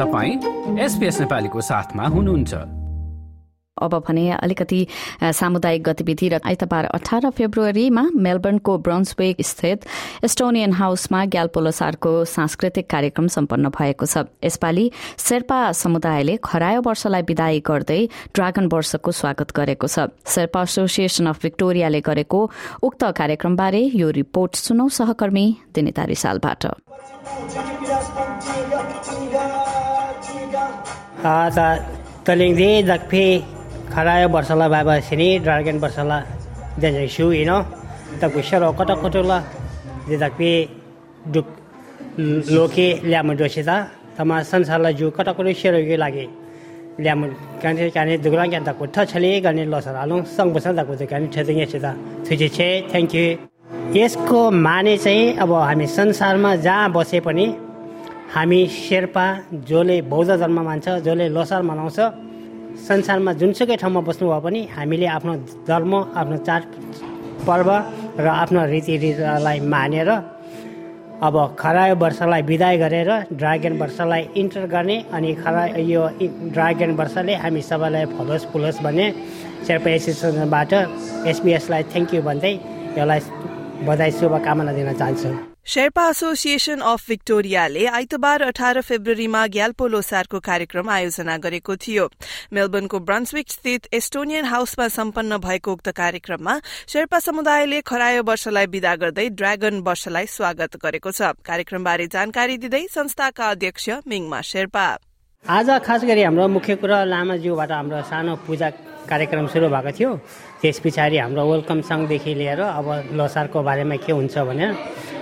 तपाईँ एसपिएस नेपालीको साथमा हुनुहुन्छ। अब भने अलिकति सामुदायिक गतिविधि र आइतबार अठार फेब्रुअरीमा मेलबर्नको ब्रन्सवेक स्थित एस्टोनियन हाउसमा ग्याल्पो लोसारको सांस्कृतिक कार्यक्रम सम्पन्न भएको छ। यसपालि शेर्पा समुदायले खरायो वर्षलाई विदाई गर्दै ड्रागन वर्षको स्वागत गरेको छ। शेर्पा एसोसिएसन अफ विक्टोरियाले गरेको उक्त कार्यक्रमबारे यो रिपोर्ट सुनौ सहकर्मी दिनिता रिसालबाट तलिङदी दक्फी खरायो वर्षला बाबा सिनी ड्रागन वर्षला जन शु इनो तक शरो कट कटोला जे दक्फी दुक लोके ल्याम दोसिता तमा संसारलाई जु कट कटो यो लागि। ल्याम काने काने दुगला क्या तक थ छले गर्ने लसर आलु सङ्ग बस तक त काने ठेदिङ यसिता थुजे छे थ्याङ्क यू यसको माने चाहिँ अब हामी संसारमा जहाँ बसे पनि हामी शेर्पा जसले बौद्ध धर्म मान्छ जसले लोसार मनाउँछ संसारमा जुनसुकै ठाउँमा बस्नु भए पनि हामीले आफ्नो धर्म आफ्नो चाड पर्व र आफ्नो रीतिरिवाजलाई मानेर अब खरायो वर्षलाई विदाय गरेर ड्रागन वर्षलाई इन्टर गर्ने अनि खरा यो ड्रागन वर्षले हामी सबैलाई फलोस् फुलोस् भन्ने शेर्पा एसोसिएसनबाट एसबिएसलाई थ्याङ्क यू भन्दै यसलाई बधाई शुभकामना दिन चाहन्छु। शेर्पा एसोसिएसन अफ विक्टोरियाले आइतबार अठार फेब्रुअरीमा ग्याल्पो लोसारको कार्यक्रम आयोजना गरेको थियो। मेलबर्नको ब्रन्सविक स्थित एस्टोनियन हाउसमा सम्पन्न भएको उक्त कार्यक्रममा शेर्पा समुदायले खरायो वर्षलाई विदा गर्दै ड्रागन वर्षलाई स्वागत गरेको छ। कार्यक्रमबारे जानकारी दिँदै संस्थाका अध्यक्ष मिङमा शेर्पा। आज खास गरी हाम्रो मुख्य कुरा लामाज्यूबाट हाम्रो सानो पूजा कार्यक्रम सुरु भएको थियो। त्यस पछाडि हाम्रो वेलकम सङदेखि लिएर अब लोसारको बारेमा के हुन्छ भनेर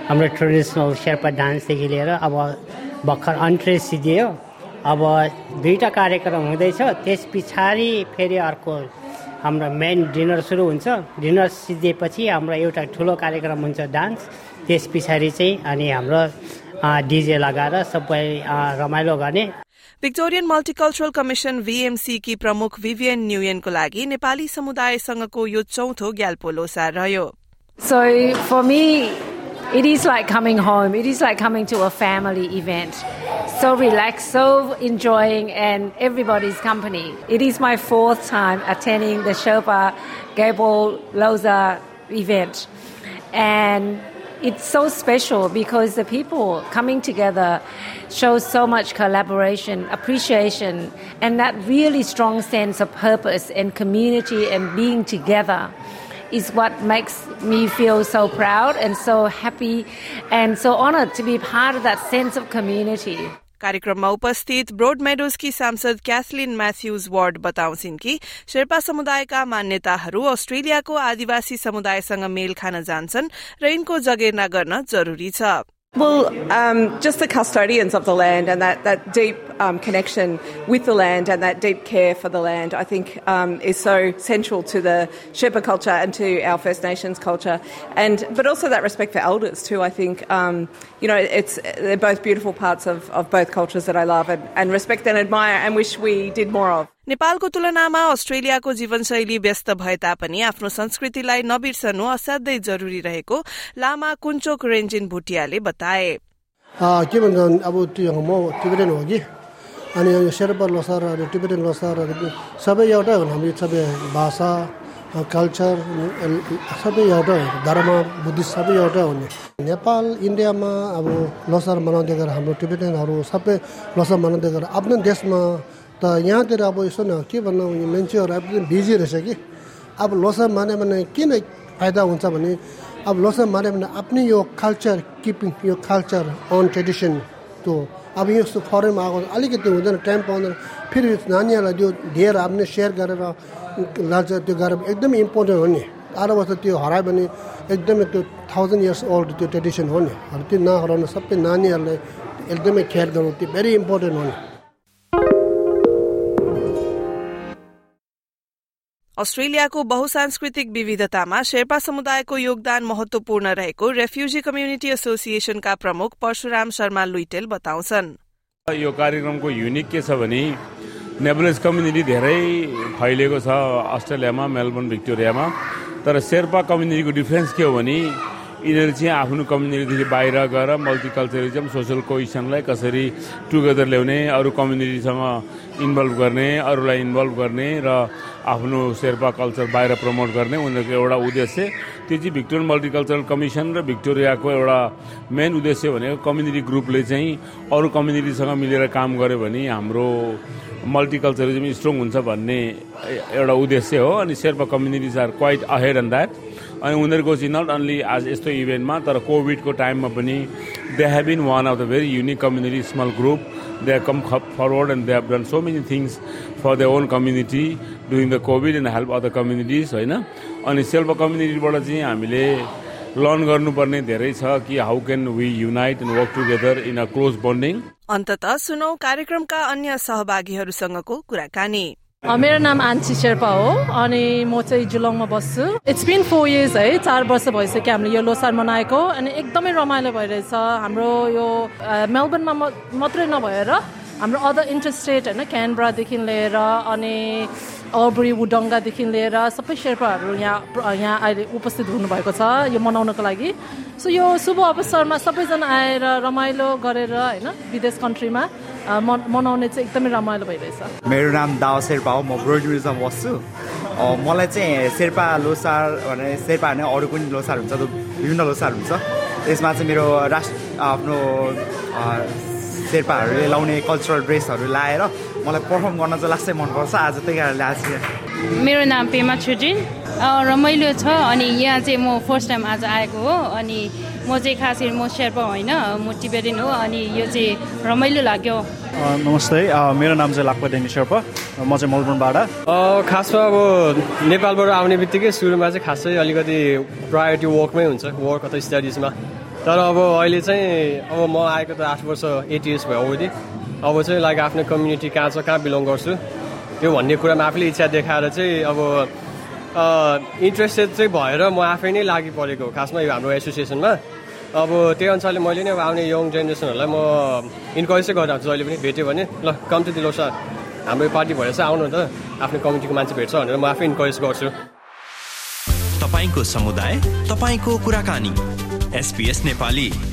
हाम्रो ट्रेडिसनल शेर्पा डान्सदेखि लिएर अब भर्खर अन्ट्रेस सिद्धियो अब दुईवटा कार्यक्रम हुँदैछ। त्यस पछाडि फेरि अर्को हाम्रो मेन डिनर सुरु हुन्छ। डिनर सिद्धिएपछि हाम्रो एउटा ठुलो कार्यक्रम हुन्छ डान्स त्यस पछाडि चाहिँ अनि हाम्रो डिजे लगाएर सबै रमाइलो गर्ने। भिक्टोरियन मल्टिकल्चरल कमिसन भीएमसी की प्रमुख विभियन न्युयनको लागि नेपाली समुदायसँगको यो चौथो ग्याल्पो लोसार रह्यो। So for me, it is like coming home. It is like coming to a family event. So relaxed, so enjoying, and everybody's company. It is my fourth time attending the Sherpa Gable Loza event. And it's so special because the people coming together shows so much collaboration, appreciation, and that really strong sense of purpose and community and being together is what makes me feel so proud and so happy and so honored to be part of that sense of community. कार्यक्रममा उपस्थित broad मेडोजकी सांसद Kathleen Matthews ward बताउँछिन् कि शेर्पा समुदायका मान्यताहरू अस्ट्रेलियाको आदिवासी समुदायसँग मेल खान जान्छन् र यिनको जगेर्ना गर्न जरुरी छ Well, um, just the custodians of the land and that, that deep um, connection with the land and that deep care for the land, I think, um, is so central to the Sherpa culture and to our First Nations culture. And but also that respect for elders too. I think, um, you know, it's they're both beautiful parts of, of both cultures that I love and, and respect and admire and wish we did more of. नेपालको तुलनामा अस्ट्रेलियाको जीवनशैली व्यस्त भए तापनि आफ्नो संस्कृतिलाई नबिर्सनु असाध्यै जरुरी रहेको लामा कुञ्चोक रेन्जिन भुटियाले बताए। के भन्छ अब त्यो म टिबेटन हो कि? अनि शेर्पा लोसार अनि टिबेटन लोसार सबै एउटै हुन् हाम्रो सबै भाषा कल्चर सबै एउटै धर्म बुद्धिस्ट सबै एउटै हुने। नेपाल इन्डियामा अब लोसार मनाउँदै गरेर हाम्रो टिबेटनहरू सबै लोसार मनाउँदै गरेर आफ्नो देशमा त यहाँतिर अब यसो न एकदम बिज़ी रहेछ कि अब लोसा मान्यो भने किन फाइदा हुन्छ भने अब लोसा मान्यो भने आफ्नै यो कल्चर किपिङ यो कल्चर अन ट्रेडिसन त्यो अब यस्तो फरेनमा आएको अलिकति हुँदैन टाइम पाउँदैन फेरि नानीहरूलाई त्यो धेर सेयर गरेर लान्छ त्यो गरेर एकदमै इम्पोर्टेन्ट हो वर्ष त्यो हरायो भने एकदमै त्यो थाउजन्ड इयर्स ओल्ड त्यो ट्रेडिसन हो नि त्यो नहराउनु सबै नानीहरूलाई एकदमै केयर गर्नु त्यो भेरी इम्पोर्टेन्ट हो अस्ट्रेलियाको बहुसांस्कृतिक विविधतामा शेर्पा समुदायको योगदान महत्वपूर्ण रहेको रेफ्युजी कम्युनिटी एसोसिएशनका प्रमुख परशुराम शर्मा लुइटेल बताउँछन्। यो कार्यक्रमको युनिक के छ भने नेबलेज कम्युनिटी धेरै फैलिएको छ अस्ट्रेलियामा मेलबर्न भिक्टोरियामा। तर शेर्पा कम्युनिटीको डिफ्रेन्स के हो भने यिनीहरू चाहिँ आफ्नो कम्युनिटीदेखि बाहिर गएर मल्टिकल्चरिजम सोसल कोइसनलाई कसरी टुगेदर ल्याउने अरू कम्युनिटीसँग इन्भल्भ गर्ने अरूलाई इन्भल्भ गर्ने र आफ्नो शेर्पा कल्चर बाहिर प्रमोट गर्ने उनीहरूको एउटा उद्देश्य त्यो चाहिँ भिक्टोरियन मल्टिकल्चरल कमिसन र भिक्टोरियाको एउटा मेन उद्देश्य भनेको कम्युनिटी ग्रुपले चाहिँ अरू कम्युनिटीसँग मिलेर काम गर्यो भने हाम्रो मल्टिकल्चरिजम स्ट्रङ हुन्छ भन्ने एउटा उद्देश्य हो। अनि Sherpa communities are quite ahead and that अनि उनीहरूको चाहिँ नट अन्ली आज यस्तो इभेन्टमा तर कोभिडको टाइममा पनि they have been one of the very unique community small group they have come forward and they have done so many things for the own community during the COVID and help other communities होइन? अनि self कम्युनिटीबाट चाहिँ हामीले learn गर्नुपर्ने धेरै छ कि how can we unite and work together in a close bonding अन्तत सुनौ कार्यक्रमका अन्य सहभागीहरूसँगको कुराकानी। मेरो नाम आन्ची शेर्पा हो अनि म चाहिँ जुलङमा बस्छु। इट्स बिन फोर इयर्स है चार वर्ष भइसक्यो हामीले यो लोसार मनाएको अनि एकदमै रमाइलो भइरहेछ। हाम्रो यो मेलबर्नमा मात्रै नभएर हाम्रो अदर इन्टरस्टेट होइन क्यानब्रादेखि लिएर अनि अबरी वुडङ्गादेखि लिएर सबै शेर्पाहरू यहाँ यहाँ अहिले उपस्थित हुनुभएको छ यो मनाउनको लागि। सो यो शुभ अवसरमा सबैजना आएर रमाइलो गरेर होइन विदेश कन्ट्रीमा मनाउने चाहिँ एकदमै रमाइलो भइरहेछ। मेरो नाम दावा शेर्पा हो म ब्रोडुरिजम बस्छु। मलाई चाहिँ शेर्पा लोसार भने शेर्पा भने अरू पनि लोसार हुन्छ विभिन्न लोसार हुन्छ। त्यसमा चाहिँ मेरो राष्ट्र आफ्नो शेर्पाहरूले लाउने कल्चरल ड्रेसहरू लाएर मलाई पर्फर्म गर्न चाहिँ लास्टै मनपर्छ। आज त्यही कारणले आज मेरो नाम पेमा छुजिन रमाइलो छ अनि यहाँ चाहिँ म फर्स्ट टाइम आज आएको हो अनि म चाहिँ खास म शेर्पा होइन म टिबेरिन हो अनि यो चाहिँ रमाइलो लाग्यो। नमस्ते मेरो नाम चाहिँ लाक्पा डेनी शेर्पा म चाहिँ मलबुनबाट खासमा अब नेपालबाट आउने बित्तिकै सुरुमा चाहिँ खासै अलिकति प्रायोरिटी वर्कमै हुन्छ वर्क अथवा स्टडिजमा तर अब अहिले चाहिँ अब म आएको त आठ वर्ष एट इयर्स भयो अवधि। अब चाहिँ लाइक आफ्नो कम्युनिटी कहाँ छ कहाँ बिलोङ गर्छु त्यो भन्ने कुरामा आफूले इच्छा देखाएर चाहिँ अब इन्ट्रेस्टेड चाहिँ भएर म आफै नै लागि परेको खासमा यो हाम्रो एसोसिएसनमा अब त्यही अनुसारले मैले नै अब आउने यङ जेनेरेसनहरूलाई म इन्करेज चाहिँ गरिरहेको जहिले पनि भेट्यो भने ल कम्ती दिलो सर हाम्रो पार्टी भएर चाहिँ आउनु त। आफ्नो कमिटीको मान्छे भेट्छ भनेर म आफै इन्करेज गर्छु। तपाईँको समुदाय तपाईँको कुराकानी। एसपिएस नेपाली।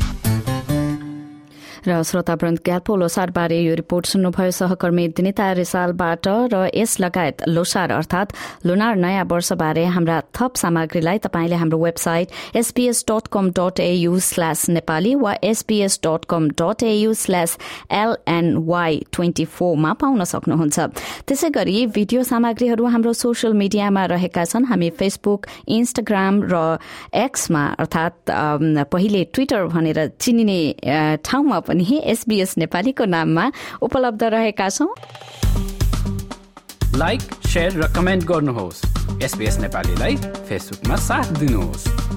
र श्रोतावृन्द ग्याल्पो लोसारबारे यो रिपोर्ट सुन्नुभयो। सहकर्मी दिनिता रिसालबाट र यस लगायत लोसार अर्थात लुनार नयाँ वर्षबारे हाम्रा थप सामग्रीलाई तपाईँले हाम्रो website SBS dot com dot AU slash Nepali वा SBS dot com dot AU slash LNY twenty फोरमा पाउन सक्नुहुन्छ। त्यसै गरी भिडियो सामग्रीहरू हाम्रो सोसियल मिडियामा रहेका छन्। हामी फेसबुक इन्स्टाग्राम र एक्समा अर्थात पहिले ट्विटर भनेर चिनिने ठाउँमा पनि पनि एसबीएस नेपालीको नाममा उपलब्ध रहेका छौं। लाइक र कमेन्ट गर्नुहोस्। एसबीएस नेपालीलाई फेसबुकमा साथ दिनुहोस्।